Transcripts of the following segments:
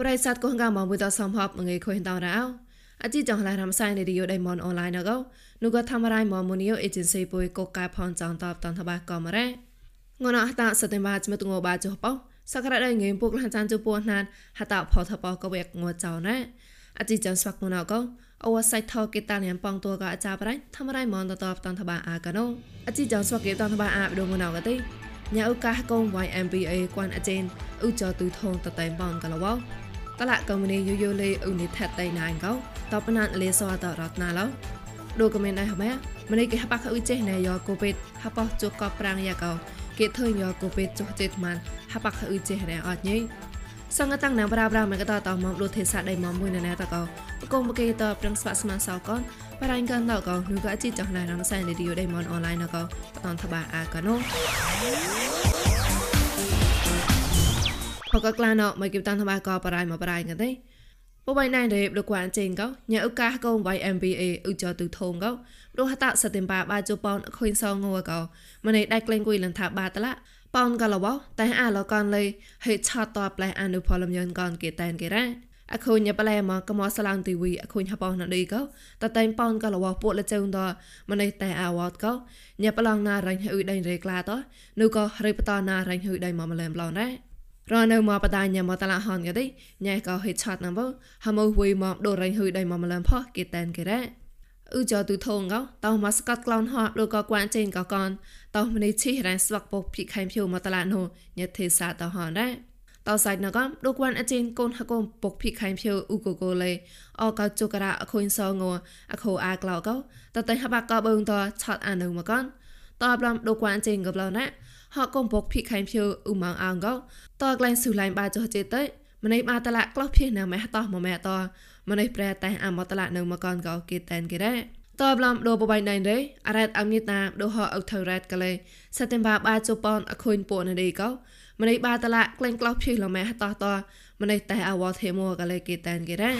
ប្រិស័តកងកាមកមួយតសំហបមងៃខុញតរោអជីចងឡារំសៃនេឌីយោដៃមនអនឡាញណកនុកថាមរៃមមូនីយោអេเจนស៊ីពុយកកកាផនចងតបតនតបាកមរ៉េងនអហតាសតិមាចមទងបាចុះបោសក្តាដៃងៃពុកលចានជពោះណានហតាផថបកវេកងចោណែអជីចងស្វាក់មណកអវសៃថកេតាលៀមប៉ងតួកអាចាប្រៃធម្មរៃមនតតបតនតបាអាកណូអជីចងស្វាក់កេតនតបាអាបដូមណកទេញ៉ៅកាកង YMBA គួនអចេនឧចទូថងតតៃបងកលវ តលកមនីយូយូលេឧនិថតៃណៃកោតបណានលេសវតរតណាឡោដូកមិនដៃហមែម្នេះគេហបខឧចេណែយោកូពេតហបជុកកប្រាំងយ៉ាកោគេធ្វើយោកូពេតចុះចេតមានហបខឧចេណែអត់ញីសង្កតាំងណាំប្រាប្រាមកតតមកលុទេសាដៃមកមួយណែតកោបកុំបកេតប្រឹងស្វាក់ស្មានសោកនបរៃកានតកោនូកអជីចងណៃរំសៃនីឌីយោដៃមនអនឡាញណកោតនតបាអាកណូ ఒక ក្លាណមកគិបតានថ្មក៏បរាយមកបរាយកាទេពុបៃណៃរៀបលោកកានចេងកោញ៉ៅកាសកង YMBA ឧចទុធងកោព្រោះហតសតិមបាបាជប៉ុនខុញសងងួរកោម្នៃដៃក្លែងគួយលន្ថាបាតឡាប៉នកលវតែអាលកនលេហេឆតតប្លែអនុផលមយនកនគេតែនគេរ៉ាអខូនញ៉ប្លែមកកមស្លាំងទីវីអខូនហបោណឌីកោតតែងប៉នកលវពួកលចងតម្នៃតែអាវតកោញ៉ប្លងណារ៉ៃហ៊ឺដៃរេក្លាតនោះក៏រីបតណារ៉ៃហ៊ឺដៃមកម្លែមឡងដែរ រនៅមកបដាញ៉ាំតឡាហនក៏ទេញ៉ែក៏ហេឆាត់ណាំបហមវុយមកដូររៃហ៊ុយដៃមកម្លំផោះគេតែនគេរ៉ាអ៊ឺចទូធងកោតោមកស្កាត់ក្លូនហត់ឬក៏គួនចេញក៏កនតោមនីឈីរ៉ាស្វាក់ពុកភិខៃភូមកតឡានោះញ៉ែទេសាតហនរ៉ាតោសាច់ណកំដូចគួនអចេញកូនហកុំពុកភិខៃភូអ៊ូកូកូលេអកោជុករ៉ាអខុញសងអខូអាក្លោកោតតែហបាកោបើងតឆាត់អានុមកកនតបឡំដូចគួនចេញក៏ប្លោណា ហកុំពុកភិខៃភូអ៊ូម៉ងអងកោតក្លែងស៊ូឡៃបាចុះចេតេម្នេះបាតឡាក្លោះភៀណាម៉ែតោះមកម៉ែតម្នេះប្រែតែអមតឡានៅមកកនកោគេតែនគេរ៉ាតបឡំដូបបៃណៃរេអរ៉ាត់អមនីតាដូហអុថរ៉ាត់កលេសតេមបាបាជប៉ុនអខុញពូនឌីកោម្នេះបាតឡាក្លែងក្លោះភៀលម៉ែតោះតម្នេះតែអវថេមួកលេគេតែនគេរ៉ា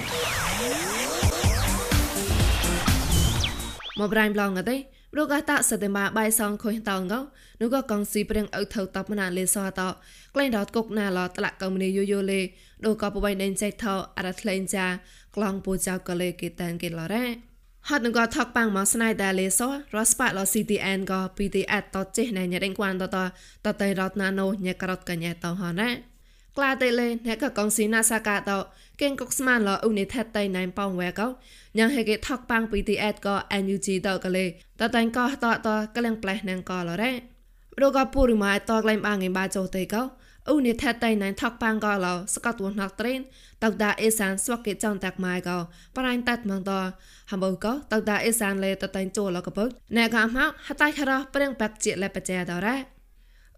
មកប្រៃប្លងកទេ រូកតាសតេមាបៃសងខុញតងកនោះក៏កងស៊ីព្រៀងអុថៅតបណាលេសតក្លែងដតគុកណាឡតលកមនីយូយូលេដូក៏បបៃដេនចៃថោអរថ្លែងចាក្លងពូចៅកលេគេតានគេឡរ៉ាហត់នឹងក៏ថកប៉ាំងមកស្នៃតែលេសរសប៉ាឡ CTN ក៏ PTS តចេះណែញ៉ែដេងគួនតតតតៃរតណាណូញ៉ែក្រតកញ៉ែតហណា ក្លាតេលេអ្នកក៏កងស៊ីណាសាកាតកេងកុកស្មានឡអ៊ូនីថេតតៃណៃប៉ងវ៉ែកោញ៉ាងហេកេថកប៉ាំង PTS ក៏ NUG តកលេតតៃក៏តតកលៀងផ្លេះណងក៏ឡរ៉េរកពូរិម៉ៃតក្លែងបាងឯបាចោតេកោអ៊ូនីថេតតៃណៃថកប៉ាំងក៏ឡសកតវណកត្រេនតកដាអេសានស្វកេចងតាក់ម៉ៃកោប្រៃតាត់ម៉ងតហំបោកោតកដាអេសានលេតតៃចូលកបកណែកាមកហតៃខរប្រេងបាក់ជាលេបជាដរ៉ា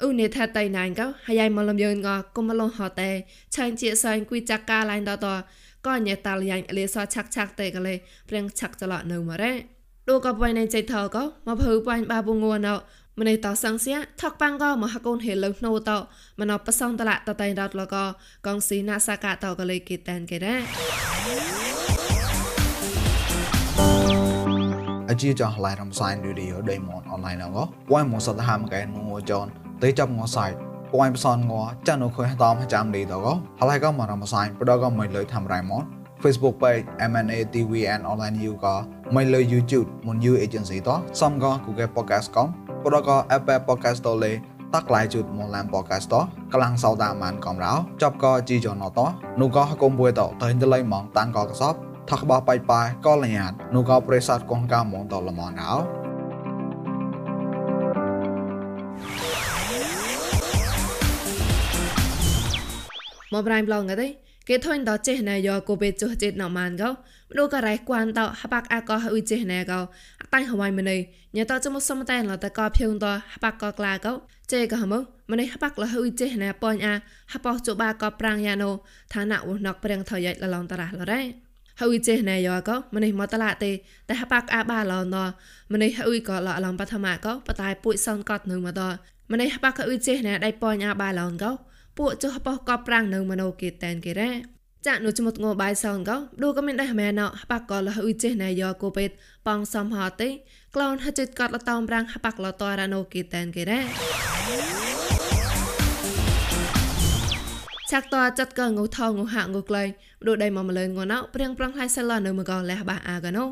ឧនេថាតៃណៃកោហើយមលំយងកគុំលងហតេឆាញ់ជាសែងគួយចាក់កាឡៃតតក៏ញ៉ែតាលយ៉ាងលេសឆាក់ឆាក់តេកលេព្រៀងឆាក់ចលនៅមករ៉េដូក៏បៃណៃចៃថោក៏មកភើបាញ់បាបងួណោម្នេះតសង្សៀថកប៉ាំងក៏មហកូនហេលនៅណូតមណបសងតឡាតតៃរត់លកកងស៊ីណាសាកាតក៏លេគេតានគេរ៉ាអជីចងឡៃរំសាយឌីឌីយោដេម៉ុនអនឡាញងវ៉ៃម៉ុនសតហាមកែនងចន ទេចាប់ងសៃពួយបសនងចានុខុយតាមចាំឌីតកហើយក៏មករំសាយប្រដក៏មិនលើធ្វើរៃម៉ុន Facebook page MNA TV and online you ក៏មិនលើ YouTube មុន You Agency តសំក៏ Google Podcast កំប្រដក៏ Apple Podcast តលេតាក់ឡាយជូតមកឡាន podcast តកលាំងសោតាមានកំរោចប់ក៏ជីចនតនោះក៏កុំពួយតទៅទៅលៃម៉ងតានក៏កសបថកបោះបាយបាយក៏លញាតនោះក៏ប្រេសាទកងកាមងតលមនោ មកប្រៃប្លងកទេគេថុញតចេះណែយកគូពេចុះចេតណម៉ានកោមនុក៏រៃគួនតហបាក់អាកោហ៊ុយចេះណែកោតៃហវៃម្នេះញ៉តចមុសំតែលតកោភៀងតហបាក់កោក្លាកោចេកហមម្នេះហបាក់លហ៊ុយចេះណែប៉ញអាហបោចុបាកោប្រាំងយ៉ាណូឋានៈវណកព្រៀងថយលឡងតរះលរ៉េហើយចេះណែយកក៏ម្នេះមកតឡាទេតែហបាក់អាបាឡនម្នេះហើយក៏ឡឡងបឋមក៏បតែពួយសនកត់នៅមកតម្នេះហបាក់ក៏ចេះណែដៃប៉ញអាបាឡនក៏ ពួកចុះបោះកបប្រាំងនៅមโนគេតែនគេរ៉ាចាក់នោះចមុតងបាយសងកោឌូក៏មានដែរមែនហបាក់ក៏លះអ៊ុយចេះណៃយកគូពេតប៉ងសំហតេក្លូនហចិត្តកត់លតោមប្រាំងហបាក់លតរ៉ាណូគេតែនគេរ៉ាឆាក់តចាត់កងូថងូហាងូក្លែងដូចដៃមកម្លើងងណោព្រៀងប្រងហើយសិលនៅមកលះបាអាកណូ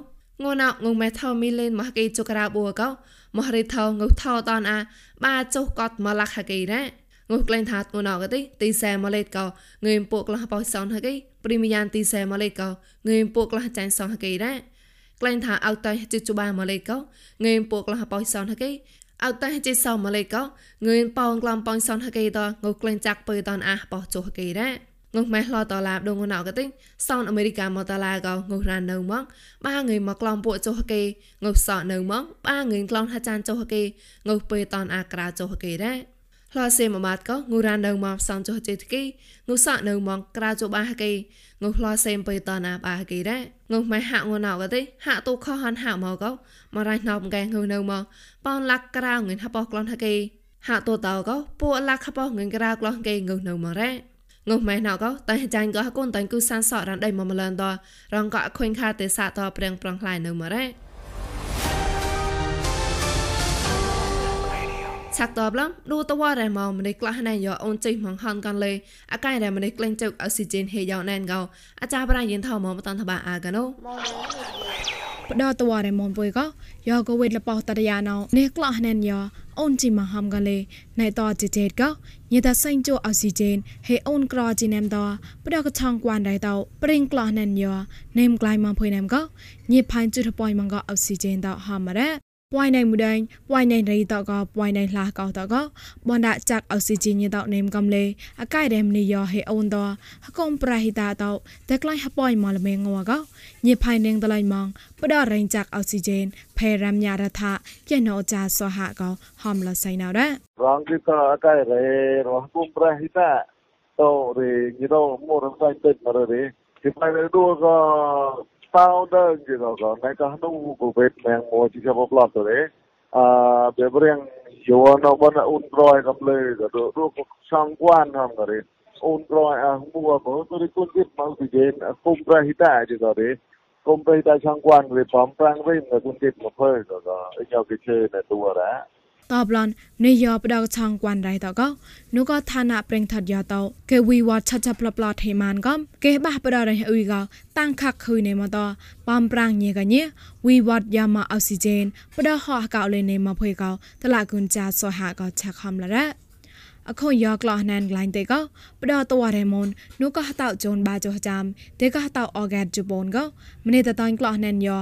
ងូណោងូមេថោមីលេនមកគេចុក្រាបួកោមហរិថោងូថោតនអាបាចុះកត់មកលះហកេរ៉ា ងូក្លែងថាងូណោកទេទីសែមកលេតកោងើមពួកក្លះបោសនហកេព្រីមីយ៉ានទីសែមកលេតកោងើមពួកក្លះចាញ់សនហកេរ៉ាក្លែងថាអោតៃជិជបាមកលេតកោងើមពួកក្លះបោសនហកេអត់តែជាសោមកលេកោងឿនប៉ងក្លំប៉ងសនហកេតងូក្លែងចាក់ពើតនអះបោះចុះហកេរ៉ាងុះម៉ែឡតឡាបដងណៅកតិសោនអាមេរិកាមកតឡាកោងុះរ៉ាននៅមកបាងើមកក្លំពួកចុះហកេងុះសក់នៅមកបាងើក្លំថាចានចុះហកេងុះពើតនអាក្រាចុះហកេរ៉ា ឡោសេមកបាត់កោងូរ៉ាននៅមកសោនចុះចេតគីងុះសក់នៅមកក្រាចុះបាហកេងុះឡោសេមពើតនអាបាហកេរ៉ាងុះម៉ែហាក់ងូណៅកតិហាក់ទូខហានហាក់មកកោមករ៉ៃណប់កែងើនៅមកប៉ោនលាក់ក្រៅងិនហបោះក្លនហកេហាក់តូតោកោពួកលាក់ហបោះងិនក្រៅក្លនកេងើនៅមករ៉េងុះម៉ែណៅកោតែចាញ់កោកូនតែគូសានសក់រ៉ានដៃមកម្លនតរងកោខុញខាទេសាតព្រៀងប្រងខ្លាយនៅមករ៉េ ឆាក់តបឡំឌូតវ៉ារ៉ែម៉ោម្នេះក្លះណែយោអូនចេះម៉ងហនកាន់លេអាកែរ៉ែម្នេះក្លែងចុកអុកស៊ីហ្សែនហេយោណែនកោអាចារ្យប្រាយិនថោម៉មតនតបាអាកណូផ្ដោតវ៉ារ៉ែម៉ុនពុយក៏យោក៏វេតលបោតរយ៉ាណោនេះក្លះណែនយោអូនជីម៉ហំកាន់លេណៃតជិជេតក៏ញេតាសេងជូអុកស៊ីហ្សែនហេអូនក្រជីណែមតផ្ដោកឆងគួនដៃតព្រិងក្លះណែនយោណេមក្លៃម៉ងពុយណែមក៏ញេផាញ់ជុតប៉យម៉ងក៏អុកស៊ីហ្សែនតហ ពួយណៃមួយដេងពួយណៃរីតកពួយណៃឡាកោតកបនដាចាក់អុស៊ីជីញតនេមកំលេអកៃរេមនីយោហេអូនតហកុំប្រហិតាតោតែក្លែងហពួយម៉លមេងវកញីផៃនឹងតឡៃម៉ងបដរេងចាក់អុស៊ីជែនផេរាមញ៉ារថាចេណូចាសហកោហំលសៃណៅរ៉ារងគិតអកៃរេរហកុំប្រហិតាតោរេញីរោមរំសៃតិចមករេគេផៃរេដូក mar re ki pai re do ga tao đơn gì đó có ngay cả nu của Việt Nam mua chỉ cho bọc lọt rồi đấy à để riêng nhiều nó vẫn là un rồi cầm lê rồi được được sang quan ham rồi đấy un rồi à mua có tôi đi quân tiếp mang thì đến cùng ra hít tại gì rồi đấy cùng ra hít tại sang quan rồi bấm prang với người quân tiếp một hơi rồi rồi nhau cái chơi này tua đã តបឡននេះយោបដកឆងគួនរៃតកោនោះក៏ឋានៈប្រេងថត់យោតោគេវីវតឆាច់ឆាប់ប្លប្លថេម៉ានកំគេបះបដរៃអ៊ុយកោតាំងខាក់ខុយនេមតបំប្រាំងញេកញេវីវតយ៉ាម៉ាអុកស៊ីហ្សែនបដហោះកោលេនេមភុយកោតឡាគុនចាសហាកោឆាក់ខំឡរ៉ាអខុនយកក្លោះណានក្លាញ់ទេកោផ្ដោតវ៉ារេមុននោះក៏តោជូនបាចុះចាំទេក៏តោអហ្គាតជប៉ុនកោម្នេះតតាញ់ក្លោះណានយោ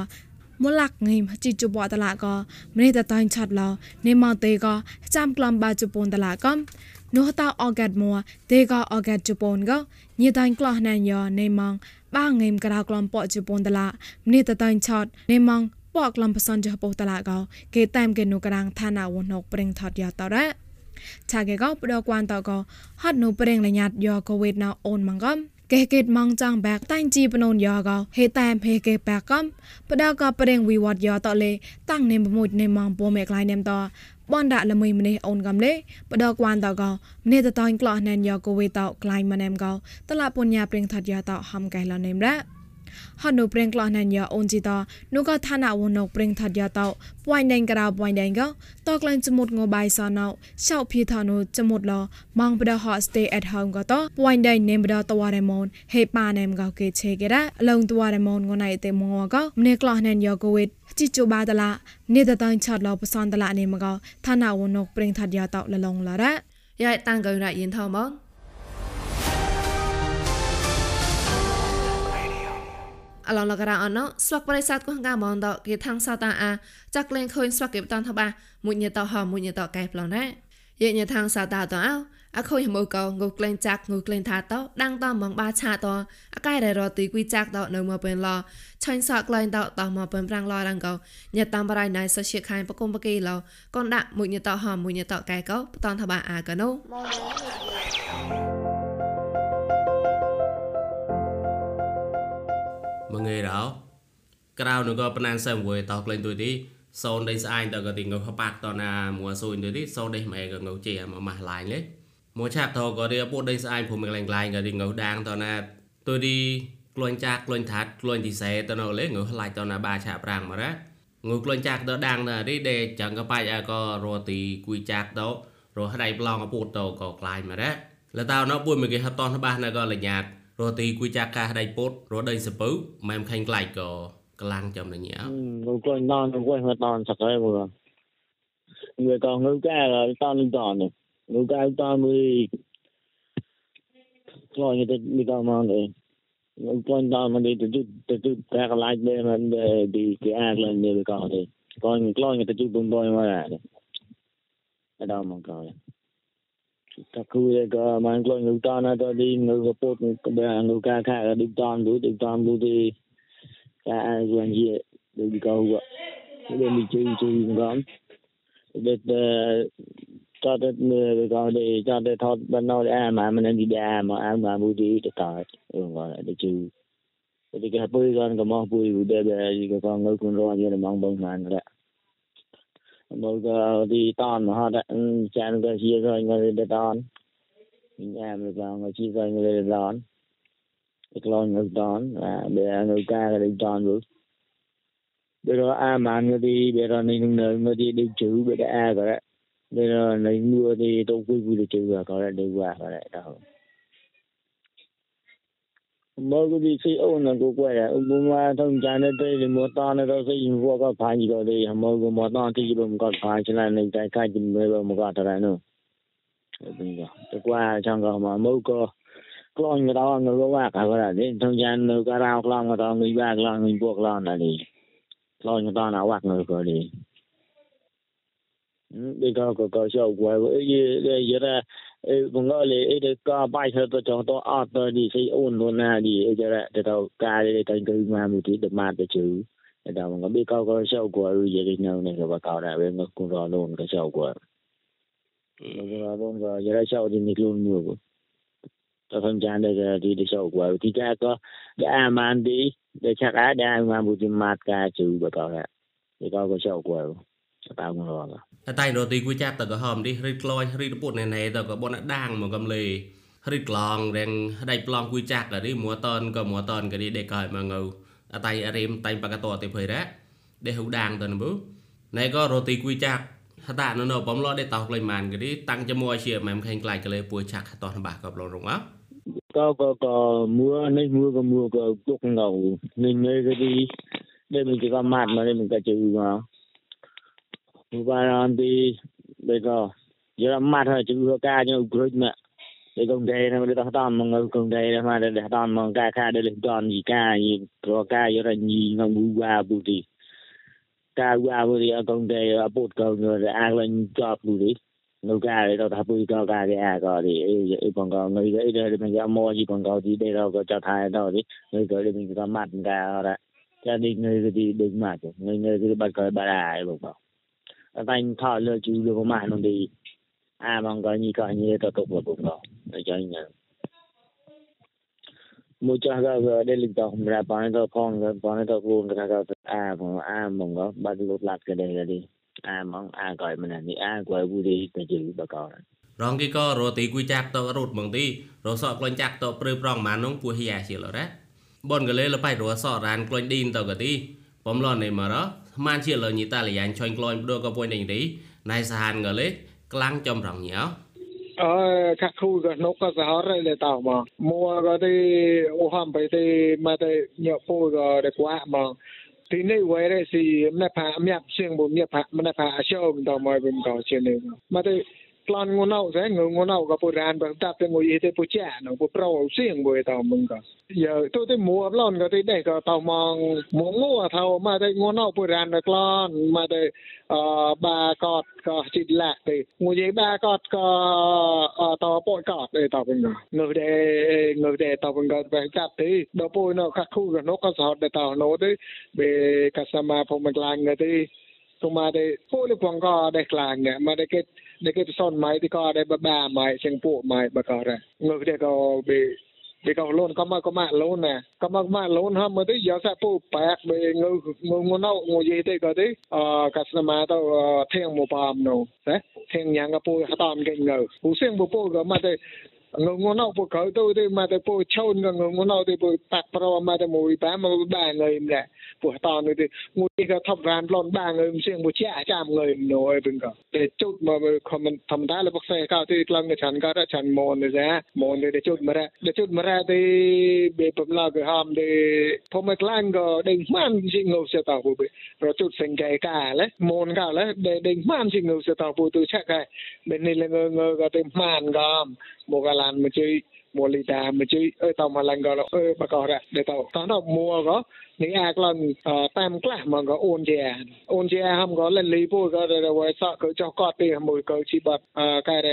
มลักไงมจิจูบอตละก็ไม่ได้ตอนชัดเราในมาเตก็จำกลอมบาจูปนตละก็โนตาออกัดมัวเตก็ออกัดจูปนก็ยีตอนกลอนันยอในมองบ้างไงมกระดากลอมปอจูปนตละไม่ได้ตอนชัดในมองปอกลอมผสมจูปนตละก็เกตแตมเกนูกลางทานาวนกเปริงทอดยอตระชาเกก็ปดอกวานตอก็ฮอดนูเปริงระยัดยอโควิดนาโอนมังก็ កេកេតម៉ងចាងបែកតាញ់ជីបណូនយោកោហេតែមហេកេបែកកំបដកប្រេងវិវត្តយោតលេតាំងនេមមួយនេម៉ងពោមេក្លៃនេមតបនដាក់លមួយម្នេះអូនកំលេបដកួនតកម្នេះតតៃក្លោះណែនយោកូវីតក្លៃម៉ណែមកោតឡាពុញ្ញាប្រេងថាត់យោតហំកែលនេមរ៉ា ហនុព្រៀងក្លោះណានយ៉ាអូនជីតនោះក៏ឋានៈវណុកព្រៀងថាត់យ៉ាតោពួយណេងក្រៅពួយណេងក៏តក្លែងចមុតងបាយសណោឆោភីថានុចមុតឡម៉ងបដហត stay at home ក៏តពួយណេងនេមបដតវ៉ារេម៉ុនហេប៉ាណេមក៏គេឆេគេរ៉ាឡងតវ៉ារេម៉ុនងណៃទេមងក៏ម្នេះក្លោះណានយ៉ាកូវីតជីជូបាតឡានេះតតាញ់ឆាត់ឡបសនតឡានេមក៏ឋានៈវណុកព្រៀងថាត់យ៉ាតោលឡងឡរ៉ាយ៉ៃតាំងកងរ៉ាយិនថោម៉ង អឡងលករអណោស្វាក់ប្រិស័តកោះកាមនតគេថាំងសតាអាចាក់លេងខុញស្វាក់គេបតនថាបាមួយញតហមួយញតកែប្លណែយេញថាំងសតាតអោអខុយមកោងូក្លែងចាក់ងូក្លែងថាតដាំងតមងបាឆាតអកែររទីគួយចាក់តនៅមកពេលឡឆាញ់សក់ក្លែងតតមកពេលប្រាំងឡរងកោញតាមបរៃណៃសជាខៃបកុំបកេឡកនដាក់មួយញតហមួយញតកែកោបតនថាបាអាកណូ មកងាយរោក្រៅនោះក៏ប៉ុណ្ណាសែមវិញតក្លែងទួយទីសូនដេស្អាញតក៏ទីងើប៉ាក់តណាមួស៊ុយទួយទីសូនដេម៉ែក៏ងើជាមកម៉ាស់ឡាញលេមួឆាប់តក៏ទីពុដេស្អាញភូមិក្លែងក្លែងក៏ទីងើដាងតណាទួយទីក្លួញចាក់ក្លួញថាត់ក្លួញទីសេតណូលេងើឡាច់តណាបាឆាប្រាំងមករ៉ាងើក្លួញចាក់តដាងតរីដេចាំងក៏បាច់ក៏រត់ទីគួយចាក់តរត់ដៃប្លង់ក៏ពូតតក៏ក្លាយមករ៉ាលតាណោពួយមកគេហត់តនបាសណក៏លញ្ញាត រទីគួយចាកាដៃពុតរដៃសពៅម៉ែមខាញ់ក្លាច់ក៏ក្លាំងចំលញ្ញា nó quay non nó quay hơi non sạc ấy vừa người còn ngư ca là ton lên tròn này ngư ca ton mới coi như tôi đi con mong này ngư con ton mà đi từ từ từ từ ra cái lại đây mà đi cái ác lên đi con thì coi như coi như tôi chụp bông bôi mà là ở đâu mà coi takure man klo nu ta na ta di nu report nu ka nu ka ka di tan du di tan du di ka juan ye du di ka huwa de mi chi chi ngam de ta de ne ka de ta de thot ban no a ma man di da ma a ma bu di ta ta ngwa de chi de ka pu gan ka ma pu de de ka ka ngai kun ro ye na mang bang man la một cái đi toàn mà họ đã ừ, chán cái chia rồi người để ton nhà người vào người chia rồi người để ton cái người đón và bây giờ người ca cái đi đón được. Bây giờ a mà người đi, bây giờ này người người đi đi chữ, bây giờ a rồi đấy. Bây giờ này mưa thì tôi vui vui đi chữ rồi, có lại đi qua rồi lại đâu. Mơ cái gì khi ôn là cô quay lại ông mà thông cha này đây thì mua to này đâu xây mua có phải gì rồi đi mơ cái mua to thì cũng có phải cho nên này cái cái gì mới mà có thật nữa bây giờ tôi qua trong cái mà mơ có con người ta người có qua cả rồi đấy thông cha người có rau con người ta người ba con người buộc con là đi lo người ta nào quạt người rồi đi bây giờ có có 效 quả với như đây giờ bu ngo le e de ka bai tho to chong to a to di si un lu na di e ja la de to ka le de tan ku ma mu ti de ma de chu de da ngo bi ka ko shau ko ru ye de no ne ko ba ka da we ngo ku ro lu ka shau ko lo ro lu ga ye ra shau di ni lu mu ko ta tham jan de di de shau ko ti ka ko da man di de cha ka da ma mu ti ma ka chu ba ka da de tao cũng rõ rồi តែរទីគួយចាប់តក៏ហមនេះរីក្លយរីពុតណែណែតក៏បនដាងមកកំលេរីក្លងរៀងដៃប្លងគួយចាក់ក៏រីមួតនក៏មួតនក៏រីដេកឲ្យមកងៅអតៃរៀមតៃបកតទៅភ័យរ៉ាដេហូដាងទៅនប៊ូណែក៏រទីគួយចាក់ហតានៅនៅបំឡដេតោក្លែងម៉ានក៏រីតាំងជាមួយជាម៉ែមខេងក្លាយក៏លេពួយចាក់តោះបាក៏ប្លងរងអោ có có có mua nên mua có mua có cục ngầu nên nơi cái đi đây mình chỉ có mặt mà đây mình cả chữ mà và làm ទីបេកោយរម៉ាត់ហើយជឿកាញូគ្រុចម៉ាក់ដែលកងដែរណាដែលតតំមកកងដែរណាដែលតំមកកាខាដែលតនយីកាយីប្រកាយរញីងូវ៉ាប៊ូទីកាវ៉ាប៊ូទីអកងដែរអពុតកងដែរអាលញចប់ប៊ូទីនៅកាដែលតថាប៊ូកោកាគេអាកោទីអេអីបងកងងៃអីដែលមិនយ៉ាមកយីបងកោទីដែលកោចថាដល់ទីងៃក៏ដែលមិនក៏ម៉ាត់ដែរចានេះងៃទីដេកម៉ាត់ងៃងៃទីបាត់កោបាត់អាយបងបង cái cái à bằng à bằng đó bắt lột lạt cái đây cái đi à mong à gọi mình là đi à gọi vui đi cái chữ bà con រងគេក៏រទីគួយចាក់តរត់មកទីរសអក្លែងចាក់តព្រឺប្រងម៉ានងពួយយ៉ាជាលរ៉ាបនកលេលបៃរសរានក្លែងឌីនតកទីបំលននេះមករ ស្មានជាលញីតាលយ៉ាញ់ឆាញ់ក្លែងព្រឺក៏ពួយនេះទីណៃសាហានកលេក្លាំងចំរងញ៉ោ ờ các khu cái nó có sao rồi để tao mà mua cái thì ô hầm phải thì mà thì nhựa phôi cái để quá mà thì này vậy đấy thì mẹ phá mẹ xiên bụng mẹ phá mẹ phá show mình tao mới bên có chuyện này mà thì plan ngunau saya ngunau ka puran bang tap te ngoi te pu cha no pu pro sing bo ta mung ka ya to te mua plon ka te dai ka ta mong mo ngo tha ma te ngunau puran na klon ma te ba kot ka chit la te ngoi ba kot ka ta po kot te ta mung ka no de no de ta mung ka bang tap te do pu no ka khu ka no ka sa de ta no te be ka sama po mang lang te ទុំមកទេពលពងក៏ដែរខ្លាំងមកដែរគេ negativison mai bi ko de ba ba mai sing pu mai ba ko ra ngok de ko bi ពីកោលូនក៏មកក៏មកលូនណាក៏មកមកលូនហមទៅយកសាពូប៉ាក់មើងងងណៅងយេទៅក៏ទៅអកាសនាទៅធៀងមកបំនោះណាធៀងយ៉ាងក៏ពូហតាមគេងនៅពូសៀងពូក៏មកទៅ ងងណោពកៅទៅទេមកទៅពឆូនងងណោទៅពតាក់ប្រមកទៅមួយតាមមកបានងើយម្លេះពោះតនទៅងូទីក៏ថប់រានប្លន់បានងើយមិនសៀងពជាចាំងើយណោអីវិញក៏តែជុតមកខមមិនធម្មតាលបខ្សែកៅទីក្លងឆានក៏រឆានមនទេចាមនទៅជុតមករទៅជុតមករទៅបេបំឡោក៏ហមទៅភមក្លាំងក៏ដេញម៉ានជាងោសតោពរជុតសង្កេកាឡេមនកាឡេដេញម៉ានជាងោសតោពទៅឆាក់ហើយមិននេះលងងើក៏ទៅម៉ានកំមកលីតាមកជួយអើតមកឡើងក៏អើបកោរ៉ាដែលតតណមួក៏នេះអាក្លងតាមខ្លះមកក៏អូនជាអូនជាហំក៏លលីពូក៏ដែលវ៉ៃសក់ក៏ចោះកត់ទេមួយក៏ជីបាត់កែរ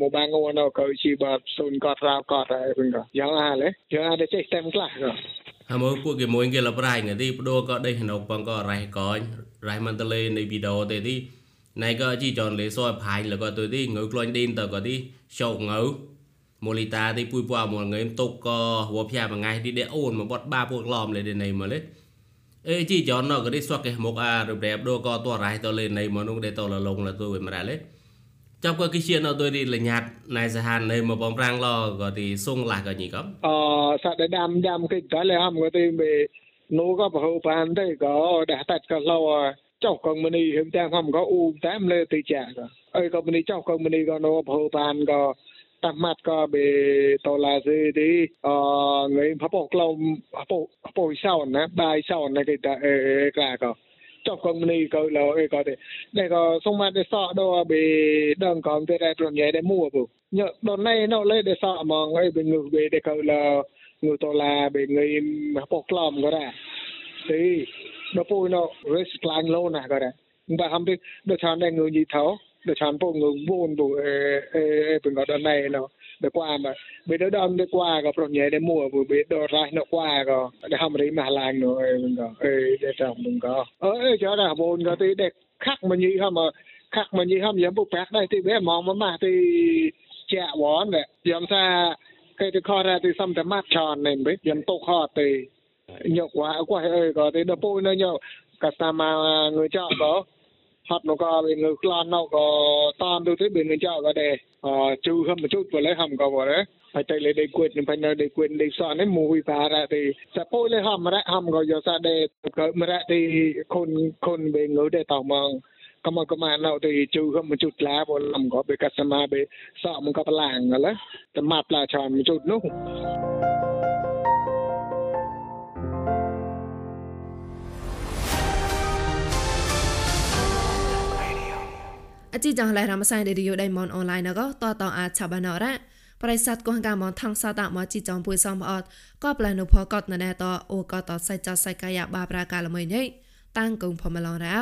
មកបាងអូនក៏ជីបាត់សូនកត់រោកត់ហើយវិញក៏យ៉ាងអាលេយ៉ាងអាចេះតាមខ្លះក៏ហើយមកពួកគេមួយគេលប្រៃងទីបដូក៏ដេះណុកបងក៏រ៉ៃកោញរ៉ៃមិនតលេនៃវីដេអូទេទីណៃក៏ជីចនលេសយផាយលក៏ទៅទីងើក្លាញ់ឌីនតក៏ទីชោងើមូលីតាទីពួយពួយមកងៃ ទុកក៏ហួភៀមួយថ្ងៃទីដេអូនមកបត់បាពួកឡំលេនៃមកលេអេជីចនក៏ទីស្វកគេមកអារបៀបដូក៏តរ៉ៃតលេនៃមកនោះដេតលលងលទៅវិញម្ដងលេចាប់ក៏គេជានៅទៅទីលញាតណៃសហននៃមកបំប្រាំងឡក៏ទីសុងឡាស់ក៏ញីកំអសាក់ដាំដាំគេតលេហំក៏ទីមេនោះក៏ប្រហូបានទៅក៏ដាក់តាត់ក៏ឡោចុះកងមនីហឹមតាមហំក៏អ៊ូតាមលើទីចាក៏អើក៏មនីចុះកងមនីក៏នោះប្រហូបានក៏ តាម៉ាត់ក៏បេតឡាសេទីអងៃផពកក្លំផពផពសោណាបាយសោណាគេតាអេក្លាក៏ចុះកងនេះក៏លោអេក៏ទេតែក៏សុំមកទេសអដោបេដងកំទេតែប្រញ៉ែតែមួពុញដនណៃណោលេទេសអមងអីបេងឺបេតែក៏លោងឺតឡាបេងៃផពកក្លំក៏ដែរទីដល់ពុយណោ risk plan loan ណាក៏ដែរបើហំទៅដល់ឆានដែរងឺយីថោ để chán bộ ngừng buồn đủ bên đó đơn này nó, để qua mà. Bây giờ đâm để qua có phần nhẹ để mua, vừa biết đồ ra nó qua có, để không đi mà làng nữa mình có để trồng mình có. Ở chỗ là buồn có tí để khắc mà như không mà, khắc mà như không, giống bộ bạc đây thì bé mong mà mà thì chạ bón đấy giống xa, cái cái kho ra thì xong thì mát tròn này, biết, giống tô kho thì nhọc quá quá ơi có tí đập bôi nó nhậu cả mà người chọn có ហត់មកក៏វាងើក្លាននៅក៏តាមទៅទៅវាងចោក៏ដែរអជូហមជូតបលេហមក៏បរហើយតែលេដេគួតនឹងបញ្នៅដេគួតដេសនេះមួយបារទេសពុយលេហមរៈហមក៏យកសាដេក៏មរៈទីខុនខុនវាងើដែរតមកក៏មកក៏មកនៅទីជូហមជូតឡាបលំក៏បេកសមាបេសក់មកក៏បឡាងឡតែម៉ាប់ឡាឆានជូតនោះ អជីចងឡៃរំសាយឌីរីយោដៃមនអនឡាញណកតតអាឆាបាណរ៉ាប្រិស័តកោះកាមនថងសាតមកជីចងពុយសំអត់ក៏ប្លែនុផកតណែតអូក៏តសៃចសៃកាយបាប្រាកាលមួយនេះតាំងគងផមឡងរ៉ោ